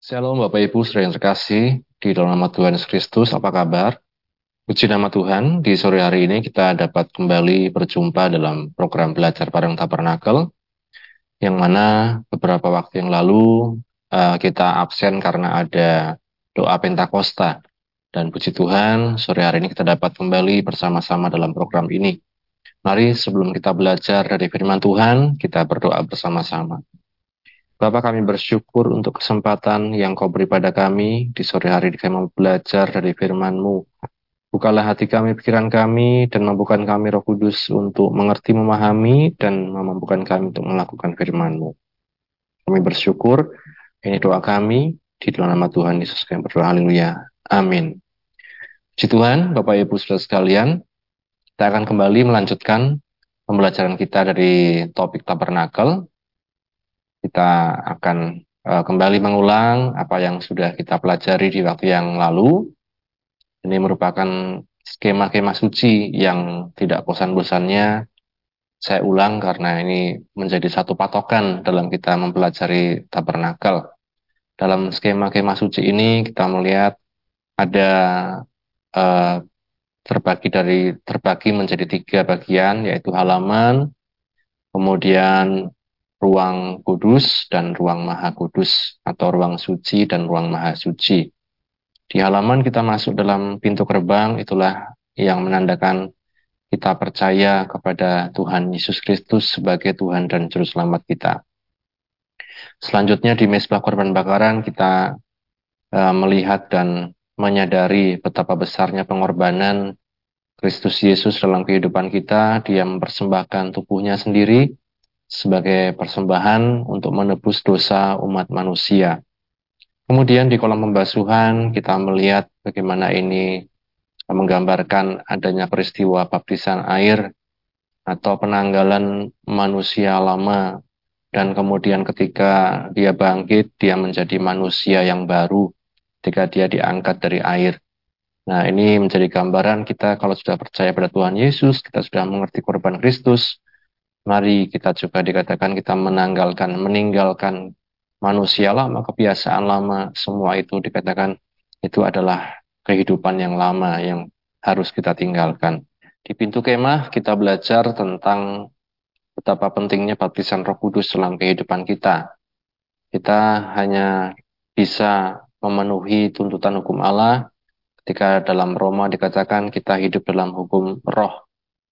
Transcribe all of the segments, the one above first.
Shalom Bapak Ibu saudara yang terkasih di dalam nama Tuhan Yesus Kristus, apa kabar? Puji nama Tuhan, di sore hari ini kita dapat kembali berjumpa dalam program belajar bareng Tabernakel, yang mana beberapa waktu yang lalu uh, kita absen karena ada doa Pentakosta. Dan puji Tuhan, sore hari ini kita dapat kembali bersama-sama dalam program ini. Mari sebelum kita belajar dari firman Tuhan, kita berdoa bersama-sama. Bapak kami bersyukur untuk kesempatan yang kau beri pada kami di sore hari kami belajar dari firman-Mu. Bukalah hati kami, pikiran kami, dan mampukan kami roh kudus untuk mengerti, memahami, dan memampukan kami untuk melakukan firman-Mu. Kami bersyukur, ini doa kami, di dalam nama Tuhan Yesus kami berdoa, haleluya. Amin. Puji Tuhan, Bapak Ibu Saudara sekalian, kita akan kembali melanjutkan pembelajaran kita dari topik tabernakel kita akan uh, kembali mengulang apa yang sudah kita pelajari di waktu yang lalu. Ini merupakan skema-skema suci yang tidak bosan-bosannya saya ulang karena ini menjadi satu patokan dalam kita mempelajari tabernakel. Dalam skema-skema suci ini kita melihat ada uh, terbagi dari terbagi menjadi tiga bagian yaitu halaman, kemudian ruang kudus dan ruang maha kudus atau ruang suci dan ruang maha suci. Di halaman kita masuk dalam pintu gerbang itulah yang menandakan kita percaya kepada Tuhan Yesus Kristus sebagai Tuhan dan Juru Selamat kita. Selanjutnya di mesbah korban bakaran kita uh, melihat dan menyadari betapa besarnya pengorbanan Kristus Yesus dalam kehidupan kita. Dia mempersembahkan tubuhnya sendiri sebagai persembahan untuk menebus dosa umat manusia. Kemudian di kolom pembasuhan kita melihat bagaimana ini menggambarkan adanya peristiwa baptisan air atau penanggalan manusia lama dan kemudian ketika dia bangkit dia menjadi manusia yang baru ketika dia diangkat dari air. Nah, ini menjadi gambaran kita kalau sudah percaya pada Tuhan Yesus, kita sudah mengerti korban Kristus, Mari kita juga dikatakan kita menanggalkan, meninggalkan manusia lama, kebiasaan lama, semua itu dikatakan itu adalah kehidupan yang lama yang harus kita tinggalkan. Di pintu kemah kita belajar tentang betapa pentingnya baptisan Roh Kudus dalam kehidupan kita. Kita hanya bisa memenuhi tuntutan hukum Allah ketika dalam Roma dikatakan kita hidup dalam hukum roh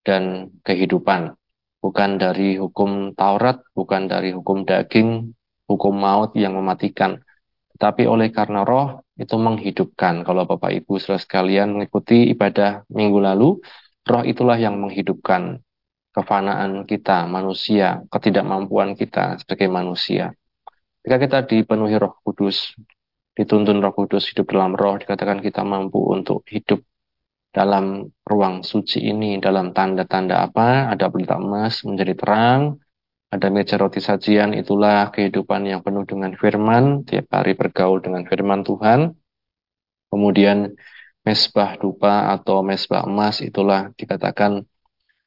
dan kehidupan bukan dari hukum Taurat, bukan dari hukum daging, hukum maut yang mematikan, tapi oleh karena roh itu menghidupkan. Kalau Bapak Ibu saudara sekalian mengikuti ibadah minggu lalu, roh itulah yang menghidupkan kefanaan kita, manusia, ketidakmampuan kita sebagai manusia. Jika kita dipenuhi roh kudus, dituntun roh kudus hidup dalam roh, dikatakan kita mampu untuk hidup dalam ruang suci ini dalam tanda-tanda apa? Ada pelita emas menjadi terang, ada meja roti sajian, itulah kehidupan yang penuh dengan firman, tiap hari bergaul dengan firman Tuhan. Kemudian mesbah dupa atau mesbah emas, itulah dikatakan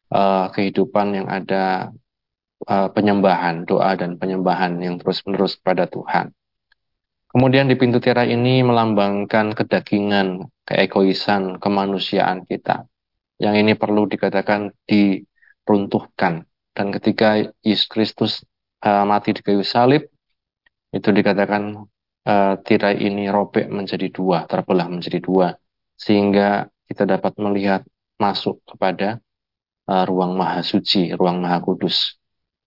uh, kehidupan yang ada uh, penyembahan, doa dan penyembahan yang terus-menerus kepada Tuhan. Kemudian di pintu tirai ini melambangkan kedagingan, keegoisan, kemanusiaan kita. Yang ini perlu dikatakan diruntuhkan. Dan ketika Yesus Kristus uh, mati di kayu salib, itu dikatakan uh, tirai ini robek menjadi dua, terbelah menjadi dua. Sehingga kita dapat melihat masuk kepada uh, ruang maha suci, ruang maha kudus.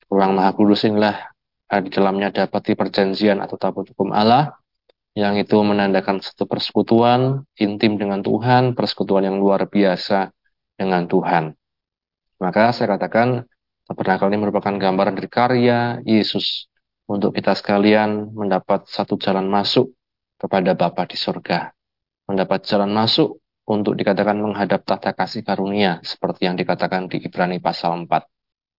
Ruang maha kudus inilah di dalamnya dapat perjanjian atau tabut hukum Allah yang itu menandakan satu persekutuan intim dengan Tuhan, persekutuan yang luar biasa dengan Tuhan. Maka saya katakan tabernakel ini merupakan gambaran dari karya Yesus untuk kita sekalian mendapat satu jalan masuk kepada Bapa di surga. Mendapat jalan masuk untuk dikatakan menghadap tahta kasih karunia seperti yang dikatakan di Ibrani pasal 4.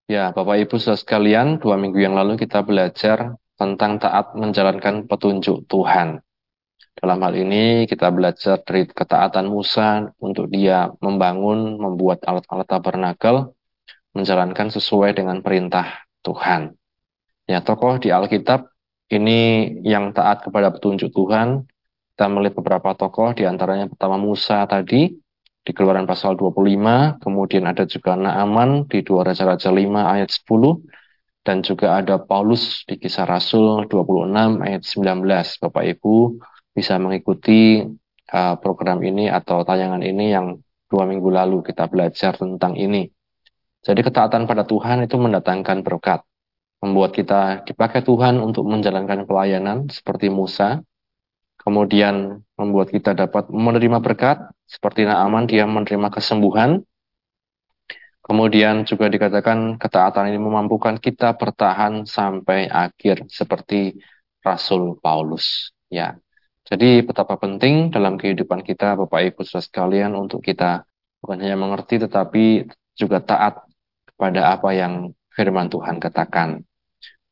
Ya, Bapak Ibu saudara sekalian, dua minggu yang lalu kita belajar tentang taat menjalankan petunjuk Tuhan. Dalam hal ini kita belajar dari ketaatan Musa untuk dia membangun, membuat alat-alat tabernakel, menjalankan sesuai dengan perintah Tuhan. Ya, tokoh di Alkitab ini yang taat kepada petunjuk Tuhan. Kita melihat beberapa tokoh, di antaranya pertama Musa tadi, di keluaran pasal 25, kemudian ada juga Naaman di 2 Raja-Raja 5 ayat 10, dan juga ada Paulus di kisah Rasul 26 ayat 19. Bapak Ibu bisa mengikuti uh, program ini atau tayangan ini yang dua minggu lalu kita belajar tentang ini. Jadi ketaatan pada Tuhan itu mendatangkan berkat membuat kita dipakai Tuhan untuk menjalankan pelayanan seperti Musa, kemudian membuat kita dapat menerima berkat seperti Naaman dia menerima kesembuhan, kemudian juga dikatakan ketaatan ini memampukan kita bertahan sampai akhir seperti Rasul Paulus. Ya, jadi betapa penting dalam kehidupan kita Bapak Ibu Saudara sekalian untuk kita bukan hanya mengerti tetapi juga taat kepada apa yang firman Tuhan katakan.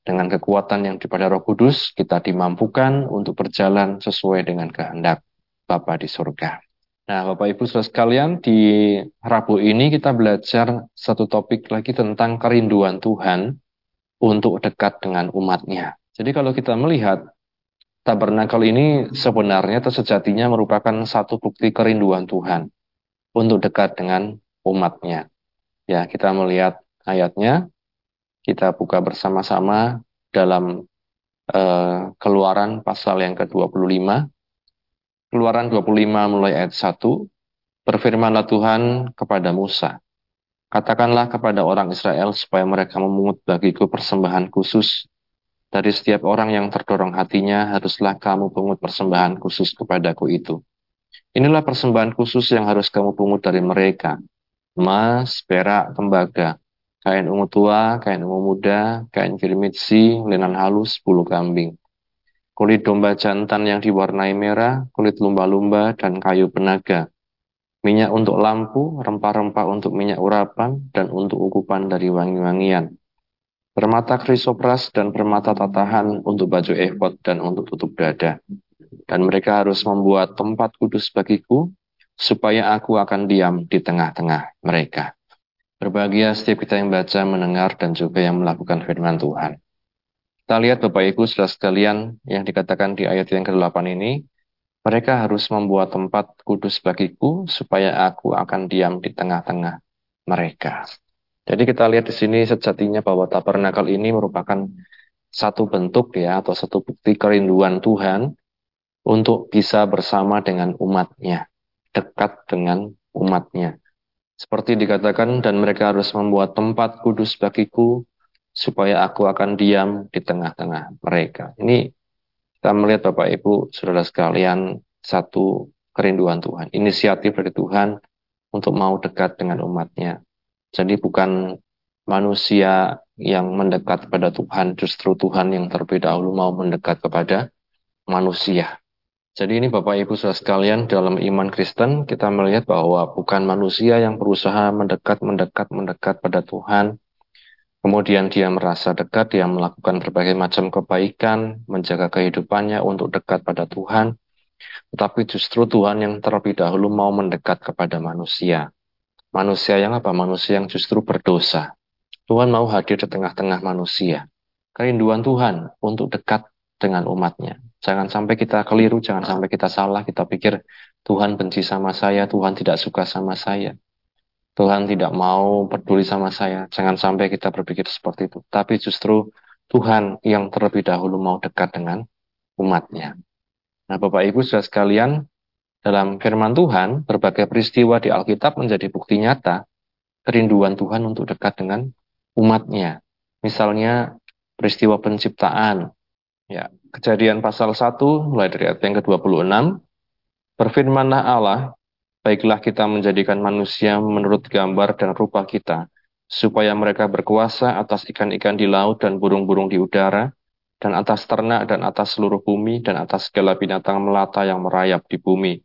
Dengan kekuatan yang daripada Roh Kudus, kita dimampukan untuk berjalan sesuai dengan kehendak Bapa di surga. Nah, Bapak Ibu Saudara sekalian, di Rabu ini kita belajar satu topik lagi tentang kerinduan Tuhan untuk dekat dengan umatnya. Jadi kalau kita melihat tabernakel ini sebenarnya atau sejatinya merupakan satu bukti kerinduan Tuhan untuk dekat dengan umatnya. Ya, kita melihat ayatnya, kita buka bersama-sama dalam uh, keluaran pasal yang ke-25. Keluaran 25 mulai ayat 1. Berfirmanlah Tuhan kepada Musa. Katakanlah kepada orang Israel supaya mereka memungut bagiku persembahan khusus. Dari setiap orang yang terdorong hatinya, haruslah kamu pungut persembahan khusus kepadaku itu. Inilah persembahan khusus yang harus kamu pungut dari mereka. Emas, perak, tembaga, kain ungu tua, kain ungu muda, kain kirmitsi, lenan halus, bulu kambing. Kulit domba jantan yang diwarnai merah, kulit lumba-lumba, dan kayu penaga. Minyak untuk lampu, rempah-rempah untuk minyak urapan, dan untuk ukupan dari wangi-wangian. Permata krisopras dan permata tatahan untuk baju efod dan untuk tutup dada. Dan mereka harus membuat tempat kudus bagiku, supaya aku akan diam di tengah-tengah mereka. Berbahagia setiap kita yang baca, mendengar, dan juga yang melakukan firman Tuhan. Kita lihat Bapak Ibu sudah sekalian yang dikatakan di ayat yang ke-8 ini, mereka harus membuat tempat kudus bagiku supaya aku akan diam di tengah-tengah mereka. Jadi kita lihat di sini sejatinya bahwa tabernakel ini merupakan satu bentuk ya atau satu bukti kerinduan Tuhan untuk bisa bersama dengan umatnya, dekat dengan umatnya. Seperti dikatakan, dan mereka harus membuat tempat kudus bagiku, supaya aku akan diam di tengah-tengah mereka. Ini kita melihat Bapak Ibu, saudara sekalian, satu kerinduan Tuhan. Inisiatif dari Tuhan untuk mau dekat dengan umatnya. Jadi bukan manusia yang mendekat kepada Tuhan, justru Tuhan yang terlebih dahulu mau mendekat kepada manusia. Jadi ini Bapak Ibu Saudara sekalian dalam iman Kristen kita melihat bahwa bukan manusia yang berusaha mendekat, mendekat, mendekat pada Tuhan. Kemudian dia merasa dekat, dia melakukan berbagai macam kebaikan, menjaga kehidupannya untuk dekat pada Tuhan. Tetapi justru Tuhan yang terlebih dahulu mau mendekat kepada manusia. Manusia yang apa? Manusia yang justru berdosa. Tuhan mau hadir di tengah-tengah manusia. Kerinduan Tuhan untuk dekat dengan umatnya. Jangan sampai kita keliru, jangan sampai kita salah, kita pikir Tuhan benci sama saya, Tuhan tidak suka sama saya. Tuhan tidak mau peduli sama saya. Jangan sampai kita berpikir seperti itu. Tapi justru Tuhan yang terlebih dahulu mau dekat dengan umatnya. Nah Bapak Ibu sudah sekalian, dalam firman Tuhan, berbagai peristiwa di Alkitab menjadi bukti nyata kerinduan Tuhan untuk dekat dengan umatnya. Misalnya peristiwa penciptaan, Ya, kejadian pasal 1 mulai dari ayat yang ke-26. Berfirmanlah Allah, baiklah kita menjadikan manusia menurut gambar dan rupa kita, supaya mereka berkuasa atas ikan-ikan di laut dan burung-burung di udara, dan atas ternak dan atas seluruh bumi, dan atas segala binatang melata yang merayap di bumi.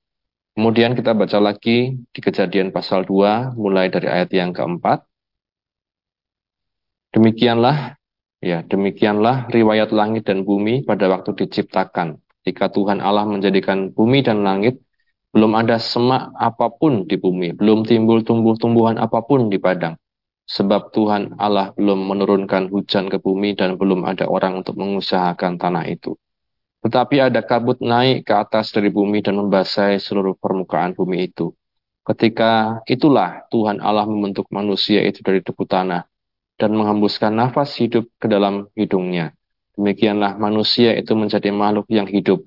Kemudian kita baca lagi di kejadian pasal 2 mulai dari ayat yang keempat. Demikianlah, ya demikianlah riwayat langit dan bumi pada waktu diciptakan. Ketika Tuhan Allah menjadikan bumi dan langit, belum ada semak apa pun di bumi, belum timbul tumbuh-tumbuhan apa pun di padang. Sebab Tuhan Allah belum menurunkan hujan ke bumi dan belum ada orang untuk mengusahakan tanah itu. Tetapi ada kabut naik ke atas dari bumi dan membasahi seluruh permukaan bumi itu. Ketika itulah Tuhan Allah membentuk manusia itu dari debu tanah dan menghembuskan nafas hidup ke dalam hidungnya. Demikianlah manusia itu menjadi makhluk yang hidup.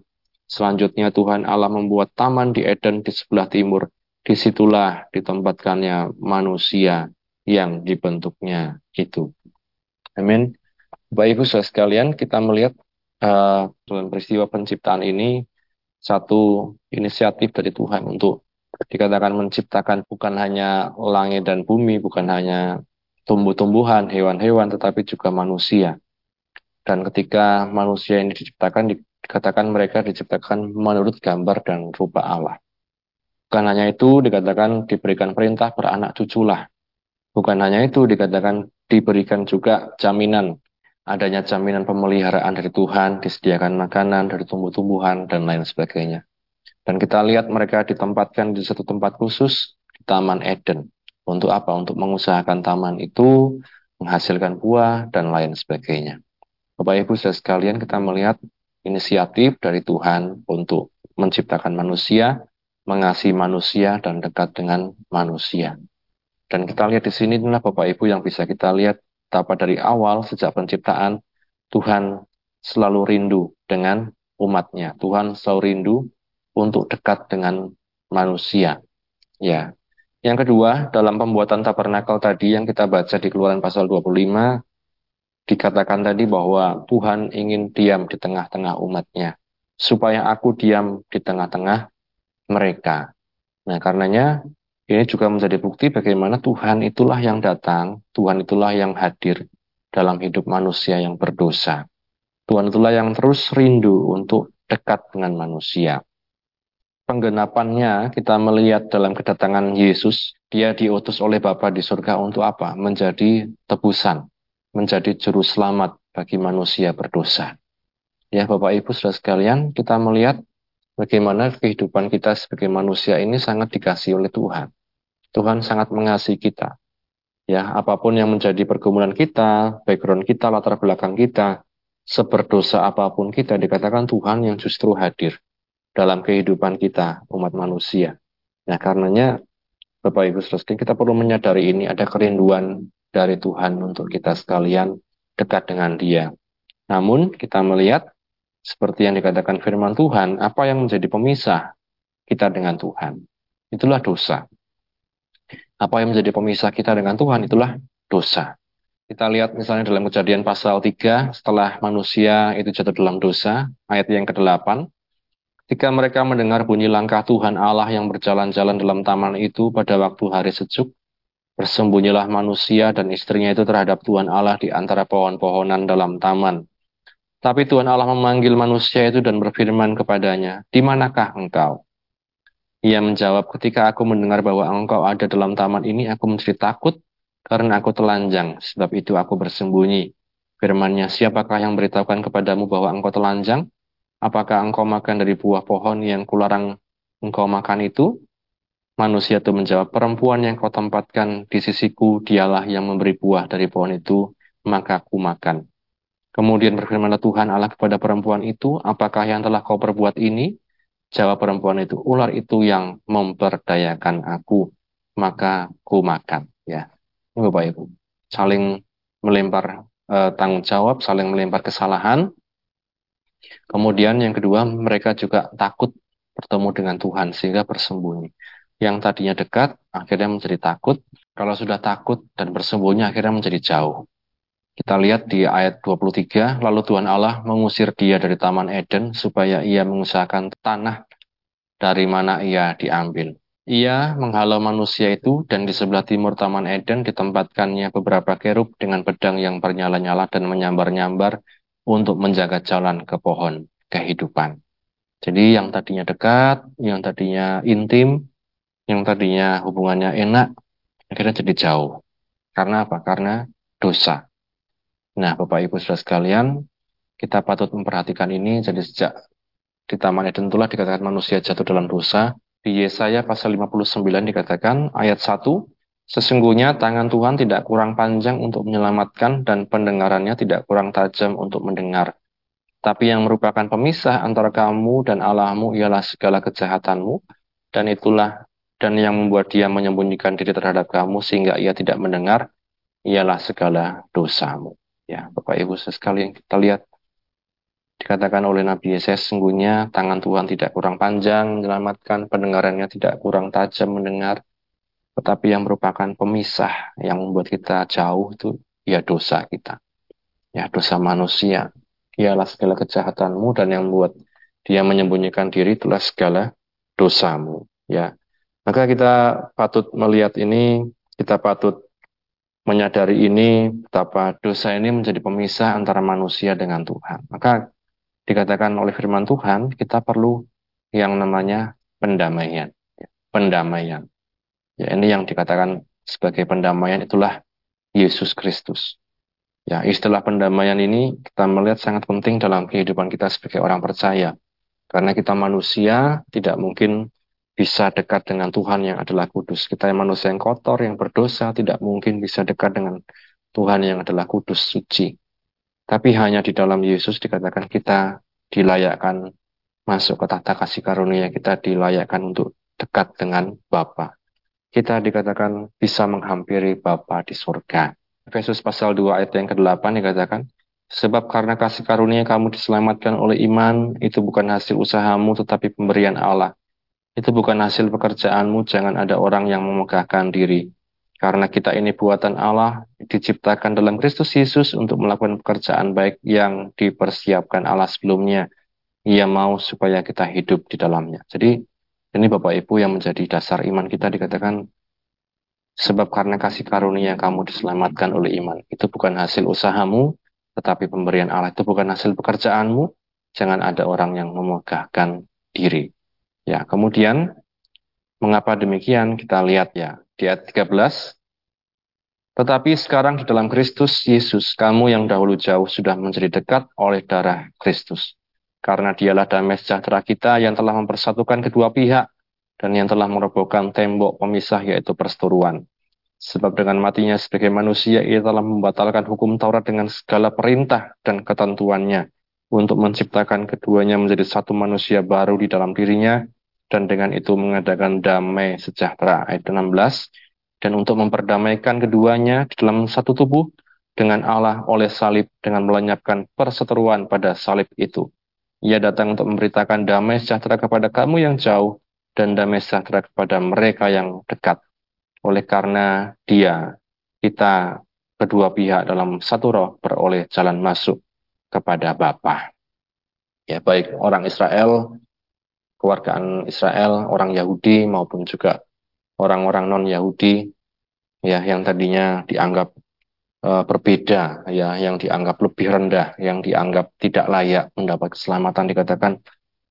Selanjutnya Tuhan Allah membuat taman di Eden di sebelah timur. Di situlah ditempatkannya manusia yang dibentuknya itu. Amin. Bapak Ibu sekalian, kita melihat uh, peristiwa penciptaan ini satu inisiatif dari Tuhan untuk dikatakan menciptakan bukan hanya langit dan bumi, bukan hanya tumbuh-tumbuhan, hewan-hewan, tetapi juga manusia. Dan ketika manusia ini diciptakan, dikatakan mereka diciptakan menurut gambar dan rupa Allah. Bukan hanya itu, dikatakan diberikan perintah beranak cuculah. Bukan hanya itu, dikatakan diberikan juga jaminan adanya jaminan pemeliharaan dari Tuhan, disediakan makanan dari tumbuh-tumbuhan, dan lain sebagainya. Dan kita lihat mereka ditempatkan di satu tempat khusus, di Taman Eden. Untuk apa? Untuk mengusahakan taman itu, menghasilkan buah, dan lain sebagainya. Bapak Ibu saya sekalian, kita melihat inisiatif dari Tuhan untuk menciptakan manusia, mengasihi manusia, dan dekat dengan manusia. Dan kita lihat di sini inilah Bapak Ibu yang bisa kita lihat betapa dari awal sejak penciptaan Tuhan selalu rindu dengan umatnya. Tuhan selalu rindu untuk dekat dengan manusia. Ya. Yang kedua, dalam pembuatan tabernakel tadi yang kita baca di Keluaran pasal 25 dikatakan tadi bahwa Tuhan ingin diam di tengah-tengah umatnya supaya aku diam di tengah-tengah mereka. Nah, karenanya ini juga menjadi bukti bagaimana Tuhan itulah yang datang, Tuhan itulah yang hadir dalam hidup manusia yang berdosa. Tuhan itulah yang terus rindu untuk dekat dengan manusia. Penggenapannya kita melihat dalam kedatangan Yesus, dia diutus oleh Bapa di surga untuk apa? Menjadi tebusan, menjadi juru selamat bagi manusia berdosa. Ya Bapak Ibu Saudara sekalian, kita melihat bagaimana kehidupan kita sebagai manusia ini sangat dikasih oleh Tuhan. Tuhan sangat mengasihi kita. Ya, apa pun yang menjadi pergumulan kita, background kita, latar belakang kita, seberdosa apa pun kita, dikatakan Tuhan yang justru hadir dalam kehidupan kita, umat manusia. Nah, karenanya, Bapak Ibu Saudara, kita perlu menyadari ini ada kerinduan dari Tuhan untuk kita sekalian dekat dengan Dia. Namun, kita melihat seperti yang dikatakan firman Tuhan, apa yang menjadi pemisah kita dengan Tuhan? Itulah dosa. Apa yang menjadi pemisah kita dengan Tuhan itulah dosa. Kita lihat misalnya dalam kejadian pasal 3, setelah manusia itu jatuh dalam dosa, ayat yang ke-8, Ketika mereka mendengar bunyi langkah Tuhan Allah yang berjalan-jalan dalam taman itu pada waktu hari sejuk, bersembunyilah manusia dan istrinya itu terhadap Tuhan Allah di antara pohon-pohonan dalam taman. Tapi Tuhan Allah memanggil manusia itu dan berfirman kepadanya, Di manakah engkau? Ia menjawab, ketika aku mendengar bahwa engkau ada dalam taman ini, aku menjadi takut karena aku telanjang, sebab itu aku bersembunyi. Firmannya, siapakah yang beritahukan kepadamu bahwa engkau telanjang? Apakah engkau makan dari buah pohon yang kularang engkau makan itu? Manusia itu menjawab, perempuan yang kau tempatkan di sisiku, dialah yang memberi buah dari pohon itu, maka aku makan. Kemudian berfirmanlah Tuhan Allah kepada perempuan itu, apakah yang telah kau perbuat ini? Jawab perempuan itu, ular itu yang memperdayakan aku, maka ku makan. Ya, ini Bapak Ibu, saling melempar uh, tanggung jawab, saling melempar kesalahan. Kemudian yang kedua, mereka juga takut bertemu dengan Tuhan sehingga bersembunyi. Yang tadinya dekat, akhirnya menjadi takut. Kalau sudah takut dan bersembunyi, akhirnya menjadi jauh. Kita lihat di ayat 23, lalu Tuhan Allah mengusir dia dari Taman Eden supaya ia mengusahakan tanah dari mana ia diambil. Ia menghalau manusia itu dan di sebelah timur Taman Eden ditempatkannya beberapa kerub dengan pedang yang bernyala-nyala dan menyambar-nyambar untuk menjaga jalan ke pohon kehidupan. Jadi yang tadinya dekat, yang tadinya intim, yang tadinya hubungannya enak, akhirnya jadi jauh. Karena apa? Karena dosa. Nah, Bapak Ibu Saudara sekalian, kita patut memperhatikan ini. Jadi sejak di Taman Eden itulah dikatakan manusia jatuh dalam dosa. Di Yesaya pasal 59 dikatakan ayat 1, Sesungguhnya tangan Tuhan tidak kurang panjang untuk menyelamatkan dan pendengarannya tidak kurang tajam untuk mendengar. Tapi yang merupakan pemisah antara kamu dan Allahmu ialah segala kejahatanmu, dan itulah dan yang membuat dia menyembunyikan diri terhadap kamu sehingga ia tidak mendengar ialah segala dosamu. Ya, Bapak Ibu sekalian kita lihat dikatakan oleh Nabi Yesus sungguhnya tangan Tuhan tidak kurang panjang menyelamatkan, pendengarannya tidak kurang tajam mendengar, tetapi yang merupakan pemisah yang membuat kita jauh itu ya dosa kita. Ya dosa manusia ialah segala kejahatanmu dan yang membuat dia menyembunyikan diri itulah segala dosamu ya maka kita patut melihat ini kita patut menyadari ini betapa dosa ini menjadi pemisah antara manusia dengan Tuhan. Maka dikatakan oleh firman Tuhan kita perlu yang namanya pendamaian. Ya, pendamaian. Ya ini yang dikatakan sebagai pendamaian itulah Yesus Kristus. Ya, istilah pendamaian ini kita melihat sangat penting dalam kehidupan kita sebagai orang percaya. Karena kita manusia tidak mungkin bisa dekat dengan Tuhan yang adalah kudus. Kita yang manusia yang kotor, yang berdosa, tidak mungkin bisa dekat dengan Tuhan yang adalah kudus, suci. Tapi hanya di dalam Yesus dikatakan kita dilayakkan masuk ke tata kasih karunia, kita dilayakkan untuk dekat dengan Bapa. Kita dikatakan bisa menghampiri Bapa di surga. Efesus pasal 2 ayat yang ke-8 dikatakan, Sebab karena kasih karunia kamu diselamatkan oleh iman, itu bukan hasil usahamu tetapi pemberian Allah. Itu bukan hasil pekerjaanmu, jangan ada orang yang memegahkan diri. Karena kita ini buatan Allah, diciptakan dalam Kristus Yesus untuk melakukan pekerjaan baik yang dipersiapkan Allah sebelumnya. Ia mau supaya kita hidup di dalamnya. Jadi ini Bapak Ibu yang menjadi dasar iman kita dikatakan Sebab karena kasih karunia kamu diselamatkan oleh iman. Itu bukan hasil usahamu, tetapi pemberian Allah. Itu bukan hasil pekerjaanmu. Jangan ada orang yang memegahkan diri. Ya, kemudian mengapa demikian? Kita lihat ya di ayat 13. Tetapi sekarang di dalam Kristus Yesus, kamu yang dahulu jauh sudah menjadi dekat oleh darah Kristus. Karena dialah damai sejahtera kita yang telah mempersatukan kedua pihak dan yang telah merobohkan tembok pemisah yaitu perseteruan. Sebab dengan matinya sebagai manusia ia telah membatalkan hukum Taurat dengan segala perintah dan ketentuannya untuk menciptakan keduanya menjadi satu manusia baru di dalam dirinya dan dengan itu mengadakan damai sejahtera ayat 16 dan untuk memperdamaikan keduanya di dalam satu tubuh dengan Allah oleh salib dengan melenyapkan perseteruan pada salib itu. Ia datang untuk memberitakan damai sejahtera kepada kamu yang jauh dan damai sejahtera kepada mereka yang dekat. Oleh karena dia, kita kedua pihak dalam satu roh beroleh jalan masuk kepada Bapa. Ya, baik orang Israel, keluargaan Israel, orang Yahudi maupun juga orang-orang non-Yahudi ya yang tadinya dianggap uh, berbeda ya, yang dianggap lebih rendah, yang dianggap tidak layak mendapat keselamatan dikatakan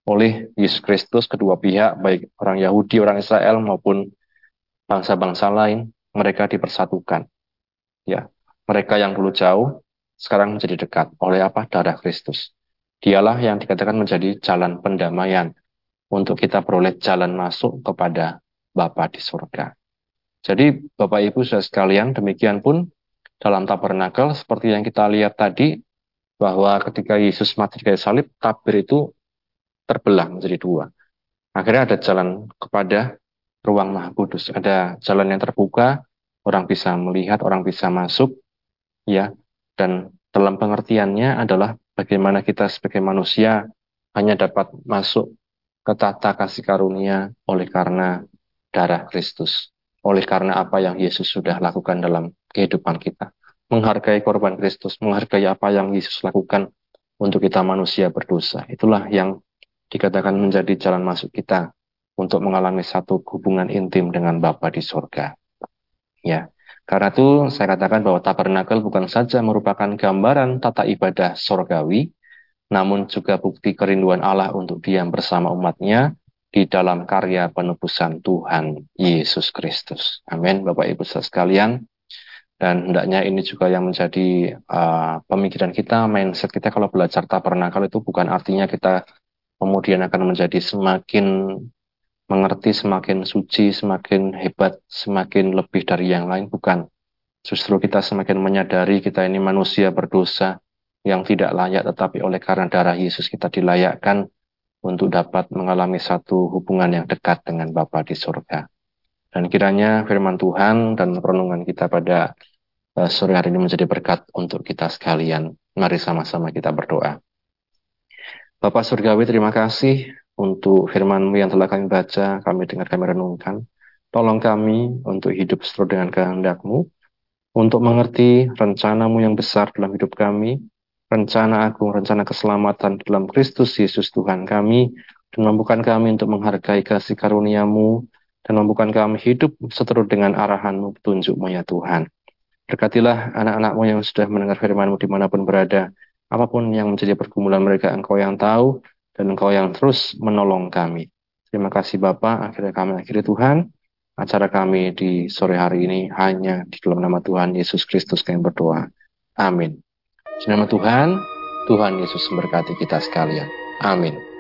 oleh Yesus Kristus kedua pihak baik orang Yahudi, orang Israel maupun bangsa-bangsa lain mereka dipersatukan. Ya, mereka yang dulu jauh sekarang menjadi dekat oleh apa? Darah Kristus. Dialah yang dikatakan menjadi jalan pendamaian untuk kita peroleh jalan masuk kepada Bapa di surga. Jadi Bapak Ibu sudah sekalian demikian pun dalam tabernakel seperti yang kita lihat tadi bahwa ketika Yesus mati di kayu salib tabir itu terbelah menjadi dua. Akhirnya ada jalan kepada ruang maha kudus. Ada jalan yang terbuka, orang bisa melihat, orang bisa masuk, ya. Dan dalam pengertiannya adalah bagaimana kita sebagai manusia hanya dapat masuk ke tata kasih karunia oleh karena darah Kristus. Oleh karena apa yang Yesus sudah lakukan dalam kehidupan kita. Menghargai korban Kristus, menghargai apa yang Yesus lakukan untuk kita manusia berdosa. Itulah yang dikatakan menjadi jalan masuk kita untuk mengalami satu hubungan intim dengan Bapa di surga. Ya, karena itu saya katakan bahwa tabernakel bukan saja merupakan gambaran tata ibadah sorgawi, namun juga bukti kerinduan Allah untuk diam bersama umatnya di dalam karya penebusan Tuhan Yesus Kristus. Amin, Bapak Ibu sekalian. Dan hendaknya ini juga yang menjadi uh, pemikiran kita, mindset kita kalau belajar tabernakal itu bukan artinya kita kemudian akan menjadi semakin mengerti, semakin suci, semakin hebat, semakin lebih dari yang lain. Bukan. Justru kita semakin menyadari kita ini manusia berdosa yang tidak layak, tetapi oleh karena darah Yesus kita dilayakkan untuk dapat mengalami satu hubungan yang dekat dengan Bapa di surga. Dan kiranya firman Tuhan dan renungan kita pada uh, sore hari ini menjadi berkat untuk kita sekalian. Mari sama-sama kita berdoa. Bapak Surgawi, terima kasih untuk firman-Mu yang telah kami baca, kami dengar, kami renungkan. Tolong kami untuk hidup sesuai dengan kehendak-Mu, untuk mengerti rencanamu yang besar dalam hidup kami, rencana agung, rencana keselamatan dalam Kristus Yesus Tuhan kami, dan mampukan kami untuk menghargai kasih karuniamu, dan mampukan kami hidup seterus dengan arahanmu, petunjukmu ya Tuhan. Berkatilah anak-anakmu yang sudah mendengar firmanmu di mana pun berada, apa pun yang menjadi pergumulan mereka, engkau yang tahu, dan engkau yang terus menolong kami. Terima kasih Bapak, akhirnya kami akhiri Tuhan, acara kami di sore hari ini hanya di dalam nama Tuhan Yesus Kristus kami berdoa. Amin. Di nama Tuhan, Tuhan Yesus memberkati kita sekalian. Amin.